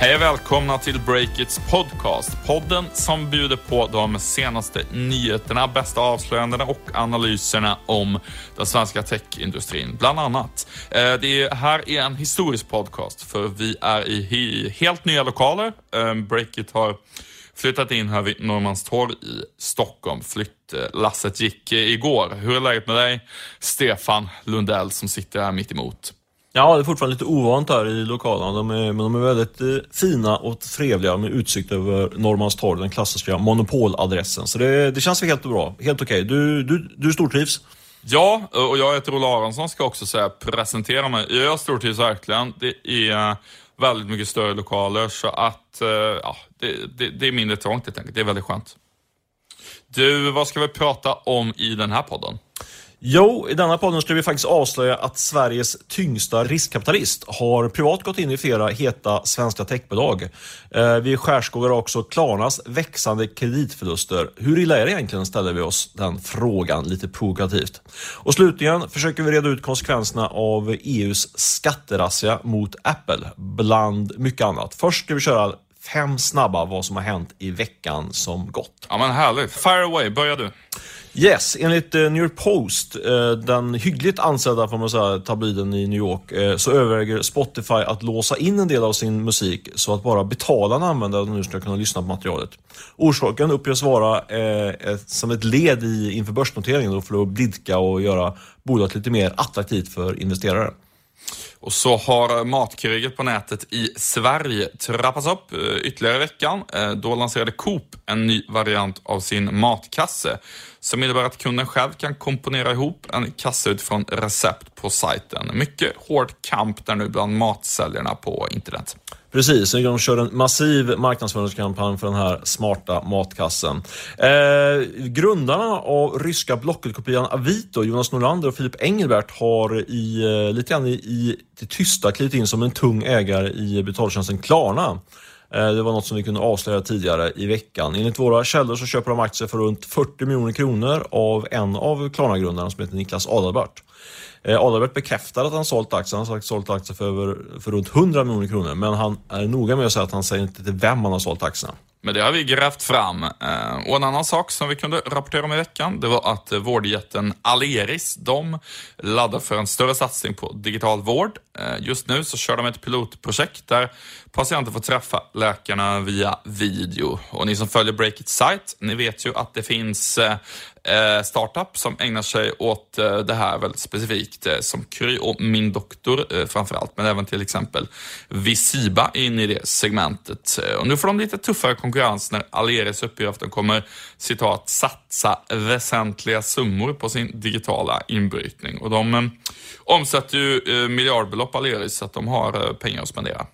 Hej och välkomna till Breakits podcast. Podden som bjuder på de senaste nyheterna, bästa avslöjandena och analyserna om den svenska techindustrin, bland annat. Eh, det här är en historisk podcast för vi är i helt nya lokaler. Eh, Breakit har flyttat in här vid Norrmalmstorg i Stockholm. Flyttlasset gick igår. Hur är läget med dig, Stefan Lundell som sitter här mitt emot? Ja, det är fortfarande lite ovant här i lokalerna. De är, men de är väldigt eh, fina och trevliga med utsikt över Norrmalmstorg, den klassiska monopoladressen. Så det, det känns helt bra. Helt okej. Okay. Du, du, du stortrivs? Ja, och jag heter Ola Aronsson ska också säga presentera mig. Jag stortrivs verkligen. Det är eh, väldigt mycket större lokaler så att eh, ja, det, det, det är mindre trångt helt enkelt. Det är väldigt skönt. Du, vad ska vi prata om i den här podden? Jo, i denna podden ska vi faktiskt avslöja att Sveriges tyngsta riskkapitalist har privat gått in i flera heta svenska techbolag. Eh, vi skärskådar också Klarnas växande kreditförluster. Hur illa är det egentligen, ställer vi oss den frågan lite provokativt. Och slutligen försöker vi reda ut konsekvenserna av EUs skatterazzia mot Apple, bland mycket annat. Först ska vi köra fem snabba vad som har hänt i veckan som gått. Ja men härligt. Fire away, börja du. Yes, enligt eh, New York Post, eh, den hyggligt ansedda får man säga, tabloiden i New York, eh, så överväger Spotify att låsa in en del av sin musik så att bara betalande användare nu ska kunna lyssna på materialet. Orsaken uppges vara ett, som ett led i inför börsnoteringen för att blidka och göra bolaget lite mer attraktivt för investerare. Och så har matkriget på nätet i Sverige trappats upp eh, ytterligare i veckan. Eh, då lanserade Coop en ny variant av sin matkasse som innebär att kunden själv kan komponera ihop en kasse utifrån recept på sajten. Mycket hård kamp där nu bland matsäljarna på internet. Precis, de kör en massiv marknadsföringskampanj för den här smarta matkassen. Eh, grundarna av ryska Blocket-kopian Avito, Jonas Norlander och Filip Engelbert har i, eh, lite grann i, i det tysta klivit in som en tung ägare i betaltjänsten Klarna. Eh, det var något som vi kunde avslöja tidigare i veckan. Enligt våra källor så köper de aktier för runt 40 miljoner kronor av en av Klarna-grundarna som heter Niklas Adalbert. Eh, Adalbert bekräftar att han sålt aktier. Han har sålt aktier för, över, för runt 100 miljoner kronor. Men han är noga med att säga att han säger inte till vem han har sålt aktierna. Men det har vi grävt fram. Eh, och en annan sak som vi kunde rapportera om i veckan, det var att eh, vårdjätten Aleris, de laddar för en större satsning på digital vård. Eh, just nu så kör de ett pilotprojekt där patienter får träffa läkarna via video. Och ni som följer Breakit sajt, ni vet ju att det finns Eh, startup som ägnar sig åt eh, det här väldigt specifikt, eh, som Kry och Min Doktor eh, framförallt, men även till exempel Visiba in i det segmentet. Eh, och nu får de lite tuffare konkurrens när Aleris uppger att de kommer, citat, satsa väsentliga summor på sin digitala inbrytning. Och de eh, omsätter ju eh, miljardbelopp Aleris, så att de har pengar att spendera.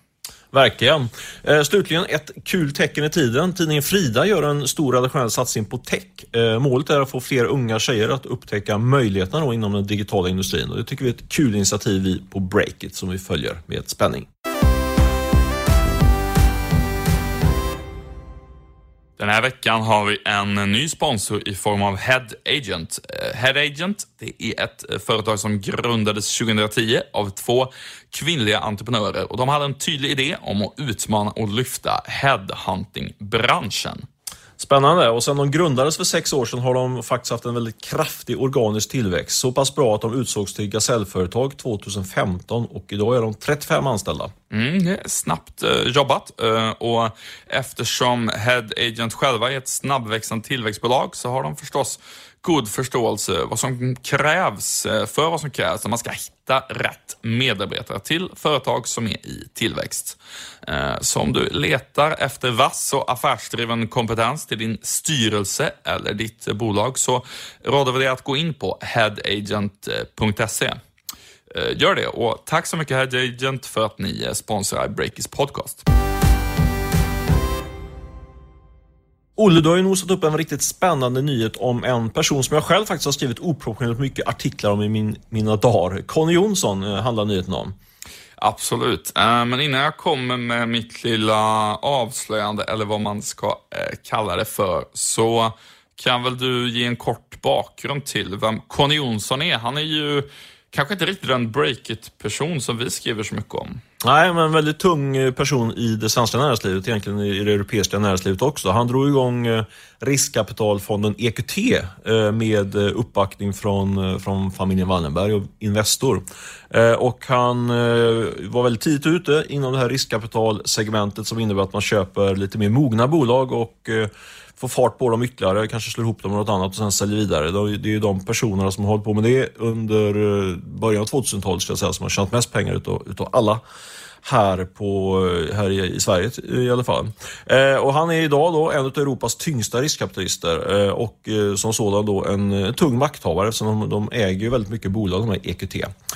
Verkligen. Eh, slutligen ett kul tecken i tiden. Tidningen Frida gör en stor redaktionell satsning på tech. Eh, målet är att få fler unga tjejer att upptäcka möjligheterna inom den digitala industrin. Och det tycker vi är ett kul initiativ vi på Breakit som vi följer med spänning. Den här veckan har vi en ny sponsor i form av Head Agent. Eh, Head Agent det är ett eh, företag som grundades 2010 av två kvinnliga entreprenörer och de hade en tydlig idé om att utmana och lyfta headhunting-branschen. Spännande. Och sen de grundades för sex år sedan har de faktiskt haft en väldigt kraftig organisk tillväxt. Så pass bra att de utsågs till Gasellföretag 2015 och idag är de 35 anställda. Mm, snabbt eh, jobbat eh, och eftersom Head Agent själva är ett snabbväxande tillväxtbolag så har de förstås god förståelse vad som krävs eh, för vad som krävs när man ska hitta rätt medarbetare till företag som är i tillväxt. Eh, så om du letar efter vass och affärsdriven kompetens till din styrelse eller ditt bolag så råder vi dig att gå in på headagent.se. Eh, gör det och tack så mycket Head Agent för att ni sponsrar Breakis podcast. Olle, du har ju nosat upp en riktigt spännande nyhet om en person som jag själv faktiskt har skrivit oproportionerligt mycket artiklar om i min, mina dagar. Conny Jonsson eh, handlar nyheten om. Absolut, eh, men innan jag kommer med mitt lilla avslöjande, eller vad man ska eh, kalla det för, så kan väl du ge en kort bakgrund till vem Conny Jonsson är? Han är ju kanske inte riktigt den break-it-person som vi skriver så mycket om. Nej, men en väldigt tung eh, person i det svenska näringslivet, egentligen i det europeiska näringslivet också. Han drog igång eh, riskkapitalfonden EQT eh, med uppbackning från, från familjen Wallenberg och Investor. Och han var väldigt tidigt ute inom det här riskkapitalsegmentet som innebär att man köper lite mer mogna bolag och få fart på dem ytterligare, kanske slår ihop dem med något annat och sen säljer vidare. Det är ju de personerna som har hållit på med det under början av 2000-talet ska jag säga, som har tjänat mest pengar utav, utav alla här, på, här i, i Sverige i alla fall. Eh, och han är idag då en av Europas tyngsta riskkapitalister eh, och eh, som sådan då en eh, tung makthavare eftersom de, de äger ju väldigt mycket bolag, de här EQT.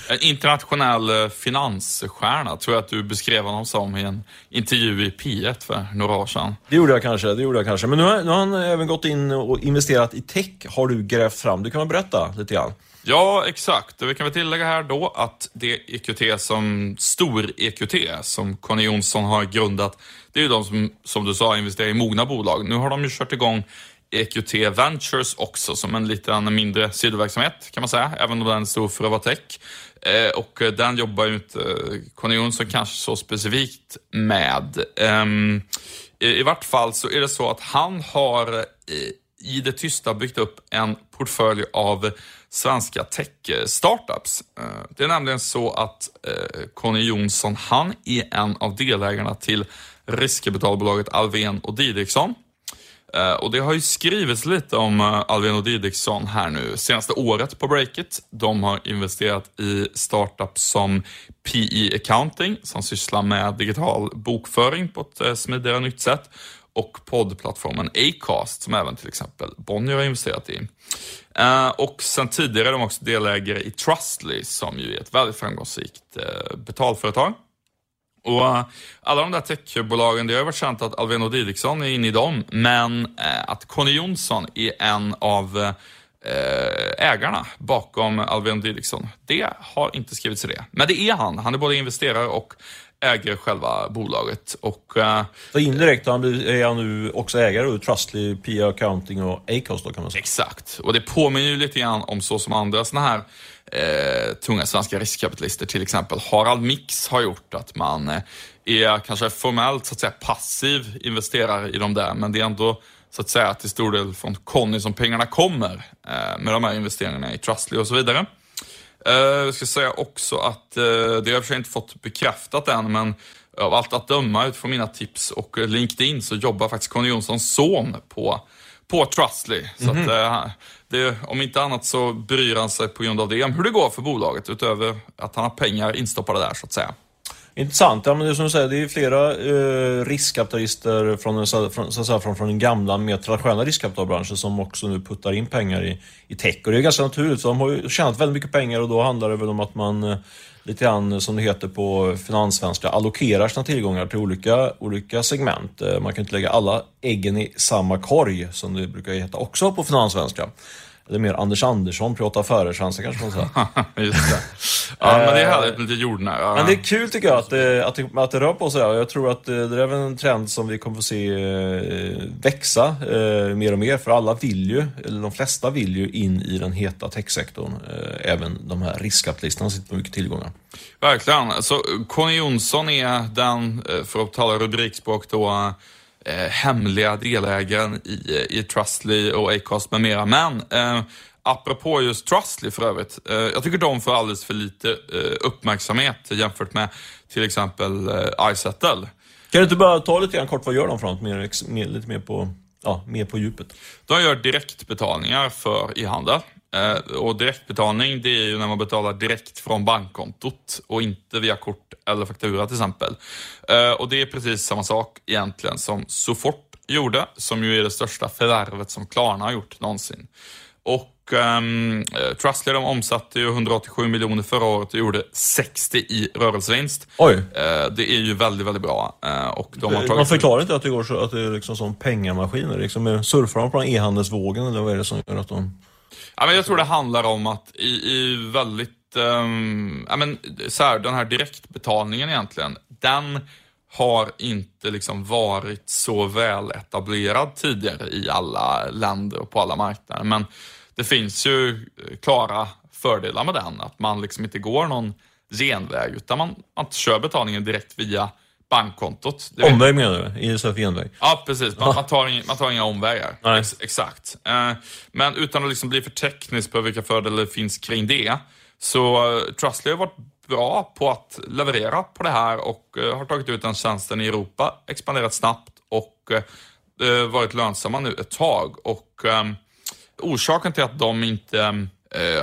En internationell eh, finansstjärna tror jag att du beskrev honom som i en intervju i P1 för några år sedan. Det gjorde jag kanske, det gjorde jag kanske. Men nu har, nu har han även gått in och investerat i tech, har du grävt fram. Du kan väl berätta lite grann? Ja, exakt. Och vi kan väl tillägga här då att det EQT som stor-EQT, som Conny Jonsson har grundat, det är ju de som, som du sa, investerar i mogna bolag. Nu har de ju kört igång EQT Ventures också som en liten mindre sidoverksamhet kan man säga, även om den är stor för att vara tech. Eh, och den jobbar ju inte eh, Conny Jonsson kanske så specifikt med. Eh, i, I vart fall så är det så att han har eh, i det tysta byggt upp en portfölj av svenska tech-startups. Eh, det är nämligen så att eh, Conny Jonsson, han är en av delägarna till riskkapitalbolaget Alven och Didriksson. Eh, och det har ju skrivits lite om Alven och Didriksson här nu senaste året på breaket. De har investerat i startups som PE Accounting som sysslar med digital bokföring på ett smidigare och nytt sätt och poddplattformen Acast som även till exempel Bonnier har investerat i. Eh, och sen tidigare är de också delägare i Trustly som ju är ett väldigt framgångsrikt eh, betalföretag. Och eh, alla de där techbolagen, det har ju varit känt att Alveno Didriksson är inne i dem, men att Conny Jonsson är en av ägarna bakom Alveno Didriksson, det har inte skrivits i det. Men det är han. Han är både investerare och äger själva bolaget. Och, uh, så indirekt är han nu också ägare av Trustly, PA Accounting och Acast då kan man säga? Exakt, och det påminner ju lite grann om så som andra sådana här eh, tunga svenska riskkapitalister, till exempel Harald Mix har gjort, att man eh, är kanske formellt så att säga passiv investerare i de där, men det är ändå så att säga till stor del från Conny som pengarna kommer eh, med de här investeringarna i Trustly och så vidare. Jag ska säga också att uh, det har jag för inte fått bekräftat än, men av allt att döma utifrån mina tips och LinkedIn så jobbar faktiskt Conny Jonssons son på, på Trustly. Mm -hmm. Så att, uh, det, om inte annat så bryr han sig på grund av det om hur det går för bolaget utöver att han har pengar instoppade där så att säga. Intressant. Ja, men det är som du säger, det är flera eh, riskkapitalister från, från, så säga, från, från den gamla, mer traditionella riskkapitalbranschen som också nu puttar in pengar i, i tech. Och det är ganska naturligt, för de har ju tjänat väldigt mycket pengar och då handlar det väl om att man eh, lite grann som det heter på finanssvenska, allokerar sina tillgångar till olika, olika segment. Eh, man kan inte lägga alla äggen i samma korg, som det brukar heta också på finanssvenska. Eller mer Anders Andersson, privata affärer-svenska kanske man säger. Just det. Ja, men det är härligt med lite jordnära. Men det är kul tycker jag att det, att det, att det rör på sig. Jag tror att det, det är en trend som vi kommer få se eh, växa eh, mer och mer. För alla vill ju, eller de flesta vill ju in i den heta techsektorn. Eh, även de här riskkapitalisterna sitter på mycket tillgångar. Verkligen. Så Conny Jonsson är den, för att tala rubrikspråk då, eh, hemliga delägaren i, i Trustly och Acast med mera. Men eh, apropå just Trustly för övrigt, eh, jag tycker de får alldeles för lite eh, uppmärksamhet jämfört med till exempel eh, iSettle. Kan du inte bara ta lite grann kort, vad gör de för något? Mer, mer, lite mer på, ja, mer på djupet. De gör direktbetalningar för e-handel. Eh, och direktbetalning, det är ju när man betalar direkt från bankkontot och inte via kort eller faktura till exempel. Eh, och det är precis samma sak egentligen som Sofort gjorde, som ju är det största förvärvet som Klarna har gjort någonsin. Och um, Trustly de omsatte ju 187 miljoner förra året och gjorde 60 i rörelsevinst. Oj. Uh, det är ju väldigt, väldigt bra. Uh, och de har tagit... Man förklarar inte att det går så, att det är liksom som pengamaskiner. Liksom, surfar de på den e-handelsvågen eller vad är det som gör att de... Ja, men jag tror det handlar om att i, i väldigt, um, ja, men, så här, den här direktbetalningen egentligen, den har inte liksom varit så väl etablerad tidigare i alla länder och på alla marknader. Men det finns ju eh, klara fördelar med den, att man liksom inte går någon genväg, utan man, man kör betalningen direkt via bankkontot. Omväg menar du? För genväg? Ja, precis. Man, man, tar, inga, man tar inga omvägar. Ex, exakt. Eh, men utan att liksom bli för teknisk på vilka fördelar det finns kring det, så uh, Trustly har varit bra på att leverera på det här och uh, har tagit ut den tjänsten i Europa, expanderat snabbt och uh, varit lönsamma nu ett tag. Och um, Orsaken till att de inte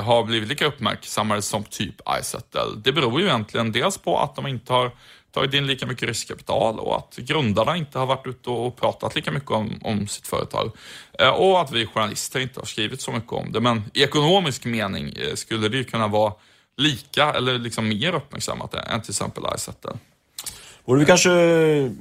har blivit lika uppmärksammade som typ iSettle, det beror ju egentligen dels på att de inte har tagit in lika mycket riskkapital och att grundarna inte har varit ute och pratat lika mycket om, om sitt företag. Eh, och att vi journalister inte har skrivit så mycket om det. Men i ekonomisk mening eh, skulle det ju kunna vara lika eller liksom mer uppmärksammat än till exempel Izettle. Borde vi kanske,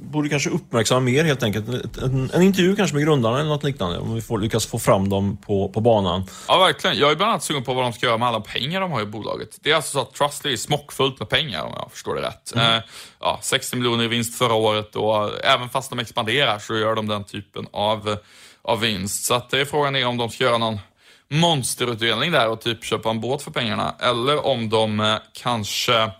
borde kanske uppmärksamma mer helt enkelt. En, en intervju kanske med grundarna eller något liknande. Om vi får, lyckas få fram dem på, på banan. Ja, verkligen. Jag är bland annat sugen på vad de ska göra med alla pengar de har i bolaget. Det är alltså så att Trustly är smockfullt med pengar om jag förstår det rätt. Mm. Eh, ja, 60 miljoner i vinst förra året och även fast de expanderar så gör de den typen av, av vinst. Så att det är frågan är om de ska göra någon monsterutdelning där och typ köpa en båt för pengarna. Eller om de eh, kanske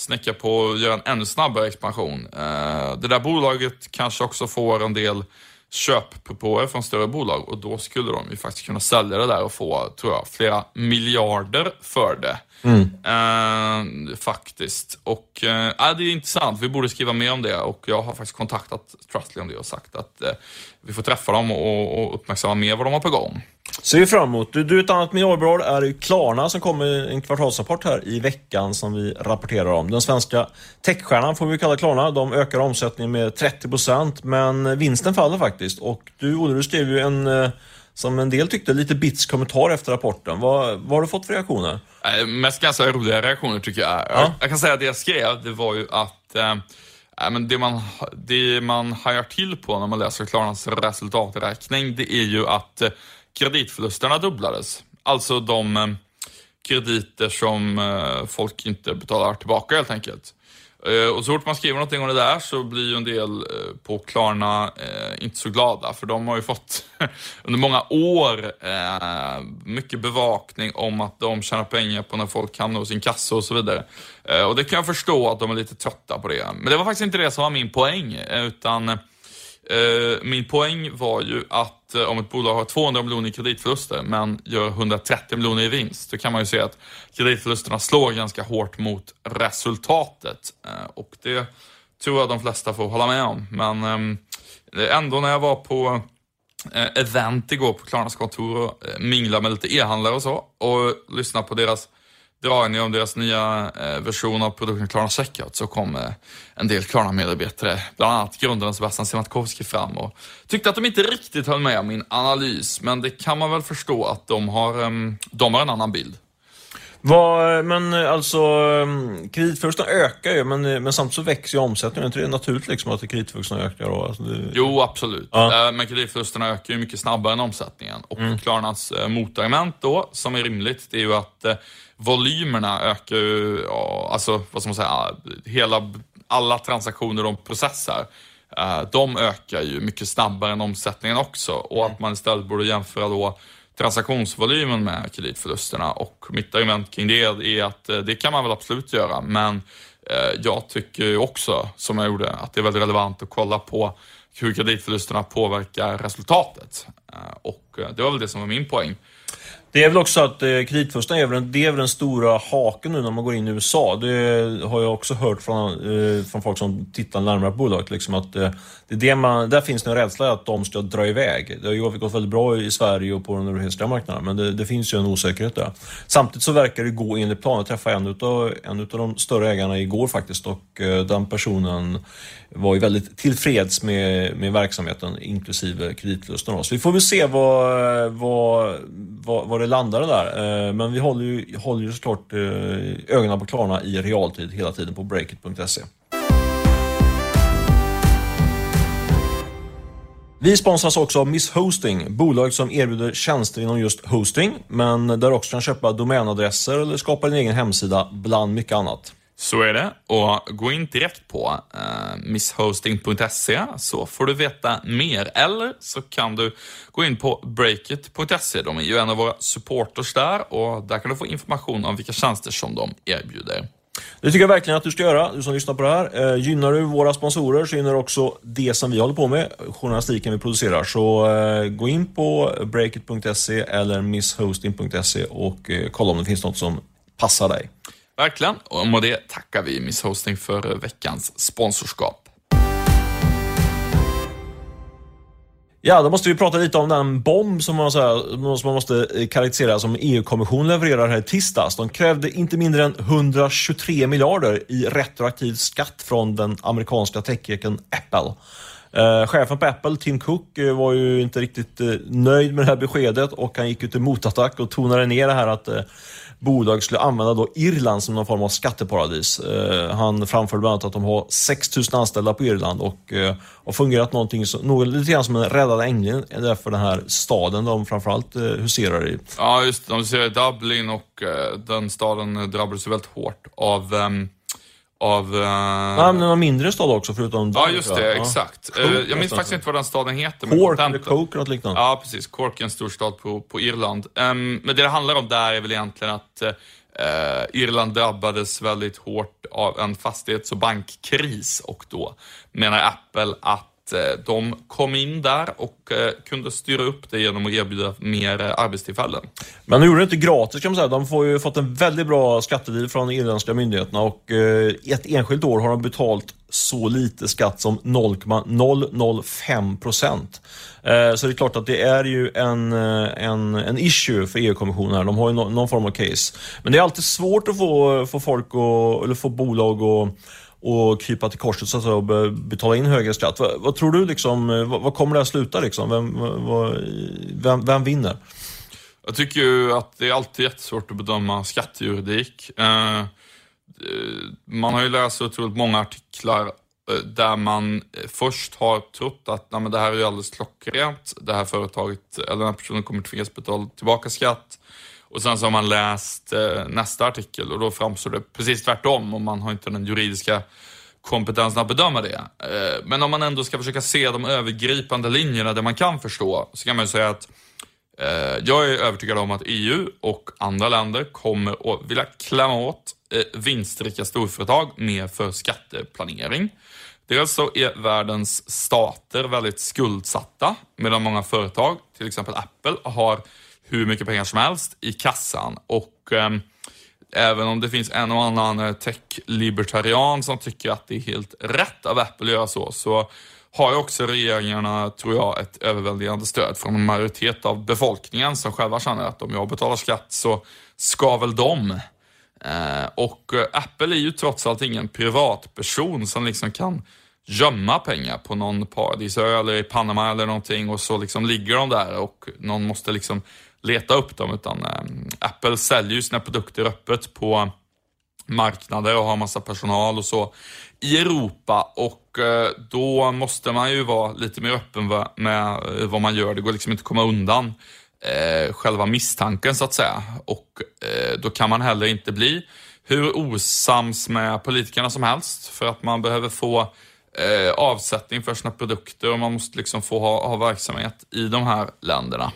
snäcka på att göra en ännu snabbare expansion. Eh, det där bolaget kanske också får en del köppropåer från större bolag och då skulle de ju faktiskt kunna sälja det där och få, tror jag, flera miljarder för det. Mm. Eh, faktiskt. Och eh, det är intressant. Vi borde skriva mer om det och jag har faktiskt kontaktat Trustly om det och sagt att eh, vi får träffa dem och, och uppmärksamma mer vad de har på gång. Ser vi fram emot. Du, du ett annat miljardbolag är Klarna som kommer en kvartalsrapport här i veckan som vi rapporterar om. Den svenska techstjärnan får vi kalla Klarna. De ökar omsättningen med 30% men vinsten faller faktiskt. Och du Olle, du skrev ju en eh, som en del tyckte, lite bits kommentar efter rapporten. Vad, vad har du fått för reaktioner? Äh, mest ganska roliga reaktioner tycker jag. Ja. Jag, jag kan säga att det jag skrev, det var ju att äh, men det, man, det man hajar till på när man läser Klarnas resultaträkning, det är ju att kreditförlusterna dubblades. Alltså de eh, krediter som eh, folk inte betalar tillbaka helt enkelt. Eh, och så fort man skriver någonting om det där så blir ju en del på Klarna inte så glada, för de har ju fått under många år mycket bevakning om att de tjänar pengar på när folk hamnar hos kassa och så vidare. Och det kan jag förstå att de är lite trötta på det. Men det var faktiskt inte det som var min poäng, utan Eh, min poäng var ju att eh, om ett bolag har 200 miljoner i kreditförluster men gör 130 miljoner i vinst, då kan man ju se att kreditförlusterna slår ganska hårt mot resultatet. Eh, och det tror jag de flesta får hålla med om. Men ehm, ändå när jag var på event igår på Klarnas kontor och minglade med lite e-handlare och så och lyssnade på deras dragning om deras nya eh, version av produkten Klarna Checkout så kom eh, en del Klarna-medarbetare, bland annat grundaren Sebastian Siemiatkowski fram och tyckte att de inte riktigt höll med om min analys, men det kan man väl förstå att de har, ehm, de har en annan bild. Vad, men alltså, kreditförlusterna ökar ju, men, men samtidigt så växer ju omsättningen. Är inte det naturligt liksom att kreditförlusterna ökar? Då? Alltså det... Jo, absolut. Ja. Eh, men kreditförlusterna ökar ju mycket snabbare än omsättningen. Och mm. Klarnas eh, motargument då, som är rimligt, det är ju att eh, volymerna ökar ju, ja, alltså vad ska man säga, hela, alla transaktioner de processar, de ökar ju mycket snabbare än omsättningen också. Och att man istället borde jämföra då transaktionsvolymen med kreditförlusterna och mitt argument kring det är att eh, det kan man väl absolut göra, men eh, jag tycker också, som jag gjorde, att det är väldigt relevant att kolla på hur kreditförlusterna påverkar resultatet. Eh, och det var väl det som var min poäng. Det är väl också att eh, kreditförlusten är väl, det är väl den stora haken nu när man går in i USA. Det har jag också hört från, eh, från folk som tittar närmare på bolaget. Liksom att, eh, det är det man, där finns det en rädsla att de ska dra iväg. Det har ju gått väldigt bra i Sverige och på den europeiska marknaden, men det, det, finns ju en osäkerhet där. Samtidigt så verkar det gå enligt plan. Jag träffade en utav, en utav de större ägarna igår faktiskt och eh, den personen var ju väldigt tillfreds med, med verksamheten inklusive kreditförlusten. Så vi får väl se vad, vad, vad, vad det landar där. Eh, men vi håller ju, håller ju såklart eh, ögonen på Klarna i realtid hela tiden på breakit.se. Vi sponsras också av Miss Hosting, bolaget som erbjuder tjänster inom just hosting, men där också kan köpa domänadresser eller skapa din egen hemsida, bland mycket annat. Så är det. Och gå in direkt på eh, misshosting.se så får du veta mer. Eller så kan du gå in på breakit.se. De är ju en av våra supporters där och där kan du få information om vilka tjänster som de erbjuder. Det tycker jag verkligen att du ska göra, du som lyssnar på det här. Eh, gynnar du våra sponsorer så gynnar du också det som vi håller på med, journalistiken vi producerar. Så eh, gå in på breakit.se eller misshosting.se och eh, kolla om det finns något som passar dig. Verkligen, och med det tackar vi Miss Hosting för veckans sponsorskap. Ja, då måste vi prata lite om den bomb som man, så här, som man måste eh, karaktärisera som EU-kommissionen levererar här i tisdags. De krävde inte mindre än 123 miljarder i retroaktiv skatt från den amerikanska techjätten Apple. Eh, chefen på Apple, Tim Cook, eh, var ju inte riktigt eh, nöjd med det här beskedet och han gick ut i motattack och tonade ner det här att eh, bolag skulle använda då Irland som någon form av skatteparadis. Eh, han framförde bland annat att de har 6000 anställda på Irland och eh, har fungerat någonting som, något, lite grann som en räddad ängel för den här staden de framförallt eh, huserar i. Ja, just det. De huserar i Dublin och den staden drabbades väldigt hårt av um av... Uh... Ja, men en mindre stad också förutom... Ja, just det. Ja. Exakt. Coke, uh, jag minns faktiskt inte vad den staden heter. Cork eller Coke, något liknande. Ja, precis. Cork är en stor stad på, på Irland. Um, men det det handlar om där är väl egentligen att uh, Irland drabbades väldigt hårt av en fastighets och bankkris och då menar Apple att Eh, de kom in där och eh, kunde styra upp det genom att erbjuda mer eh, arbetstillfällen. Men de gjorde det inte gratis kan man säga. De har ju fått en väldigt bra skattedeal från de irländska myndigheterna och ett enskilt år har de betalt så lite skatt som 0,005 procent. Så det är klart att det är ju en, en, en issue för EU-kommissionen här. De har ju någon form av case. Men det är alltid svårt att få, få folk och, eller få bolag att och krypa till korset så att säga, och betala in högre skatt. Vad, vad tror du, liksom, eh, vad, vad, kommer det att sluta? Liksom? Vem, vad, vem, vem vinner? Jag tycker ju att det är alltid jättesvårt att bedöma skattejuridik. Eh, eh man har ju läst otroligt många artiklar eh, där man först har trott att nej, men det här är ju alldeles klockrent. Det här företaget, eller den här personen kommer tvingas betala tillbaka skatt. Och sen så har man läst eh, nästa artikel och då framstår det precis tvärtom och man har inte den juridiska kompetensen att bedöma det. Eh, men om man ändå ska försöka se de övergripande linjerna där man kan förstå, så kan man ju säga att eh, jag är övertygad om att EU och andra länder kommer att vilja klämma åt eh, vinstrika storföretag med för skatteplanering. Dels så är världens stater väldigt skuldsatta medan många företag, till exempel Apple, har hur mycket pengar som helst i kassan. Och eh, även om det finns en och annan eh, tech-libertarian som tycker att det är helt rätt av Apple att göra så, så har ju också regeringarna, tror jag, ett överväldigande stöd från en majoritet av befolkningen som själva känner att om jag betalar skatt så ska väl de. Eh, och eh, Apple är ju trots allt ingen privatperson som liksom kan gömma pengar på någon paradisö eller i Panama eller någonting och så liksom ligger de där och någon måste liksom leta upp dem, utan eh, Apple säljer ju sina produkter öppet på marknader och har massa personal och så i Europa och eh, då måste man ju vara lite mer öppen med eh, vad man gör. Det går liksom inte att komma undan eh, själva misstanken så att säga. Och då kan man heller inte bli hur osams med politikerna som helst för att man behöver få avsättning för sina produkter och man måste liksom få ha, ha verksamhet i de här länderna.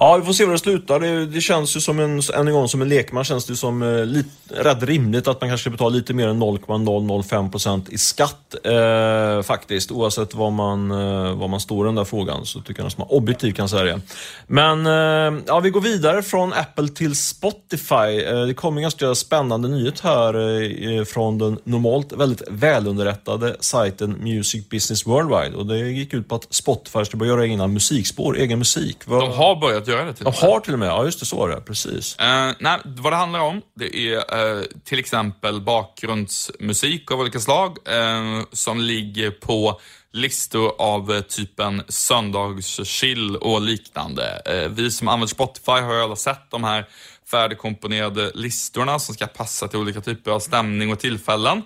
Ja, vi får se hur det slutar. Det, det känns ju som en, än en gång som en lekman känns det som eh, lite, rätt rimligt att man kanske betalar lite mer än 0,005% i skatt eh, faktiskt. Oavsett var man, eh, var man står i den där frågan så tycker jag att man objektivt kan säga det. Men eh, ja, vi går vidare från Apple till Spotify. Eh, det kom en ganska spännande nyhet här eh, från den normalt väldigt välunderrättade sajten Music Business Worldwide. Och det gick ut på att Spotify ska börja göra egna musikspår, egen musik. De har börjat göra det med. De har till och med, ja just det, så är det. Precis. Uh, nej, vad det handlar om, det är uh, till exempel bakgrundsmusik av olika slag uh, som ligger på listor av typen söndagschill och liknande. Vi som använder Spotify har ju alla sett de här färdigkomponerade listorna som ska passa till olika typer av stämning och tillfällen.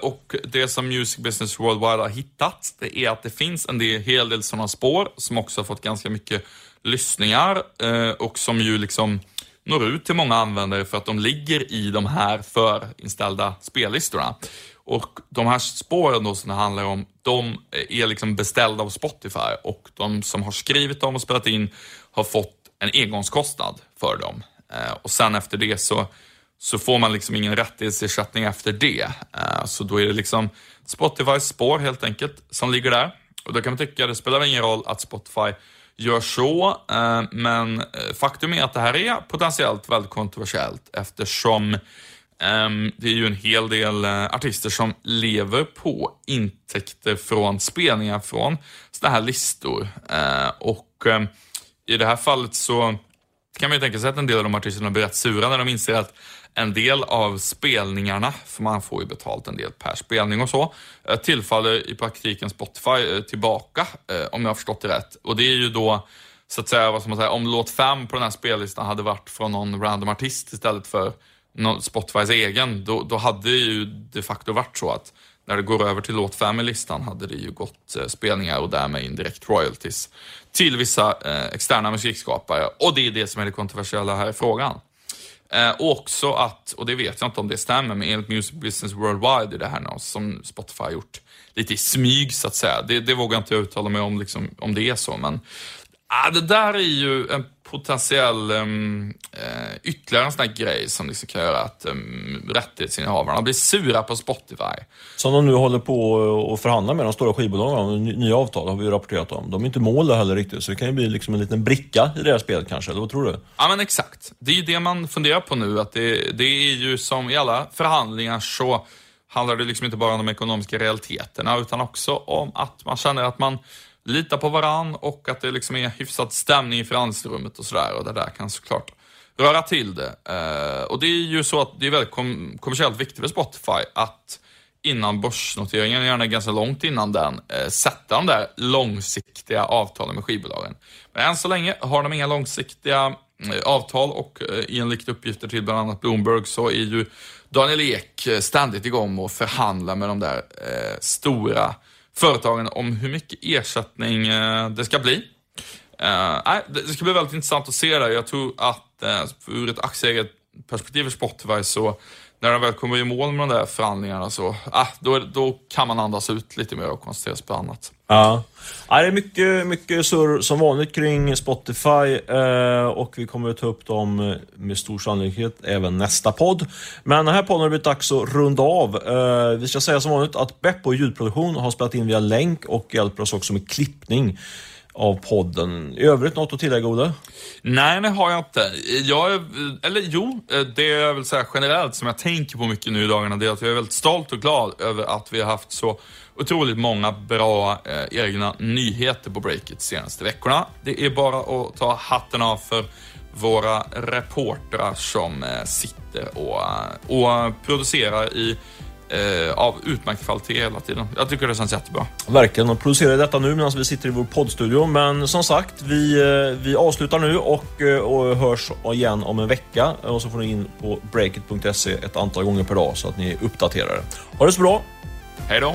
Och det som Music Business Worldwide har hittat, det är att det finns en del, hel del sådana spår som också har fått ganska mycket lyssningar eh, och som ju liksom når ut till många användare för att de ligger i de här förinställda spellistorna. Och de här spåren då som det handlar om, de är liksom beställda av Spotify och de som har skrivit dem och spelat in har fått en engångskostnad för dem. Eh, och sen efter det så, så får man liksom ingen rättighetsersättning efter det. Eh, så då är det liksom Spotifys spår helt enkelt som ligger där. Och då kan man tycka, det spelar ingen roll att Spotify gör så, eh, men eh, faktum är att det här är potentiellt väldigt kontroversiellt eftersom ehm, det är ju en hel del eh, artister som lever på intäkter från spelningar från sådana här listor. Och i det här fallet så kan man ju tänka sig att en del av de artisterna blir rätt sura när de inser att en del av spelningarna, för man får ju betalt en del per spelning och så, eh, tillfaller i praktiken Spotify eh, tillbaka, eh, om jag har förstått det rätt. Och det är ju då, så att säga, vad ska man säga, om låt fem på den här spellistan hade varit från någon random artist istället för Spotifys egen, då, då hade det ju de facto varit så att när det går över till låt 5 i listan hade det ju gått spelningar och därmed indirekt royalties till vissa eh, externa musikskapare. Och det är det som är det kontroversiella här i frågan. Eh, och också att, och det vet jag inte om det stämmer, men enligt Music Business Worldwide är det här något som Spotify har gjort lite i smyg så att säga. Det, det vågar inte jag uttala mig om, liksom, om det är så, men ah, det där är ju en potentiell um, uh, ytterligare en sån här grej som liksom kan göra att um, rättighetsinnehavarna blir sura på Spotify. Som de nu håller på och förhandlar med de stora skivbolagen om nya avtal, har vi ju rapporterat om. De är inte mål där heller riktigt, så det kan ju bli liksom en liten bricka i det här spelet kanske, eller vad tror du? Ja men exakt. Det är ju det man funderar på nu, att det, det är ju som i alla förhandlingar så handlar det liksom inte bara om de ekonomiska realiteterna, utan också om att man känner att man lita på varann och att det liksom är hyfsad stämning i förhandlingsrummet och sådär. Och det där kan såklart röra till det. Eh, och det är ju så att det är väldigt kom kommersiellt viktigt för Spotify att innan börsnoteringen, gärna ganska långt innan den, eh, sätta de där långsiktiga avtalen med skivbolagen. Men än så länge har de inga långsiktiga eh, avtal och eh, enligt uppgifter till bland annat Bloomberg så är ju Daniel Ek eh, ständigt igång och förhandlar med de där eh, stora företagen om hur mycket ersättning eh, det ska bli. Eh, det ska bli väldigt intressant att se det. Jag tror att eh, ur ett aktieägarperspektiv för Spotify så när de väl kommer i mål med de där förhandlingarna så uh, då, då kan man andas ut lite mer och koncentrera sig på annat. Ja. ja, det är mycket, mycket surr som vanligt kring Spotify eh, och vi kommer att ta upp dem med stor sannolikhet även nästa podd. Men den här podden har det blivit dags att runda av. Eh, vi ska säga som vanligt att Beppo ljudproduktion har spelat in via länk och hjälper oss också med klippning av podden. I övrigt något att tillägga, Olle? Nej, det har jag inte. Jag, eller jo, eh, det jag vill säga generellt som jag tänker på mycket nu i dagarna, det är att jag är väldigt stolt och glad över att vi har haft så otroligt många bra eh, egna nyheter på Breakit de senaste veckorna. Det är bara att ta hatten av för våra reportrar som eh, sitter och, eh, och producerar i eh, av utmärkt kvalitet hela tiden. Jag tycker det känns jättebra. Verkligen. Och producerar detta nu medan vi sitter i vår poddstudio. Men som sagt, vi, eh, vi avslutar nu och, eh, och hörs igen om en vecka. Och så får ni in på breakit.se ett antal gånger per dag så att ni är uppdaterade. Ha det så bra! Hej då!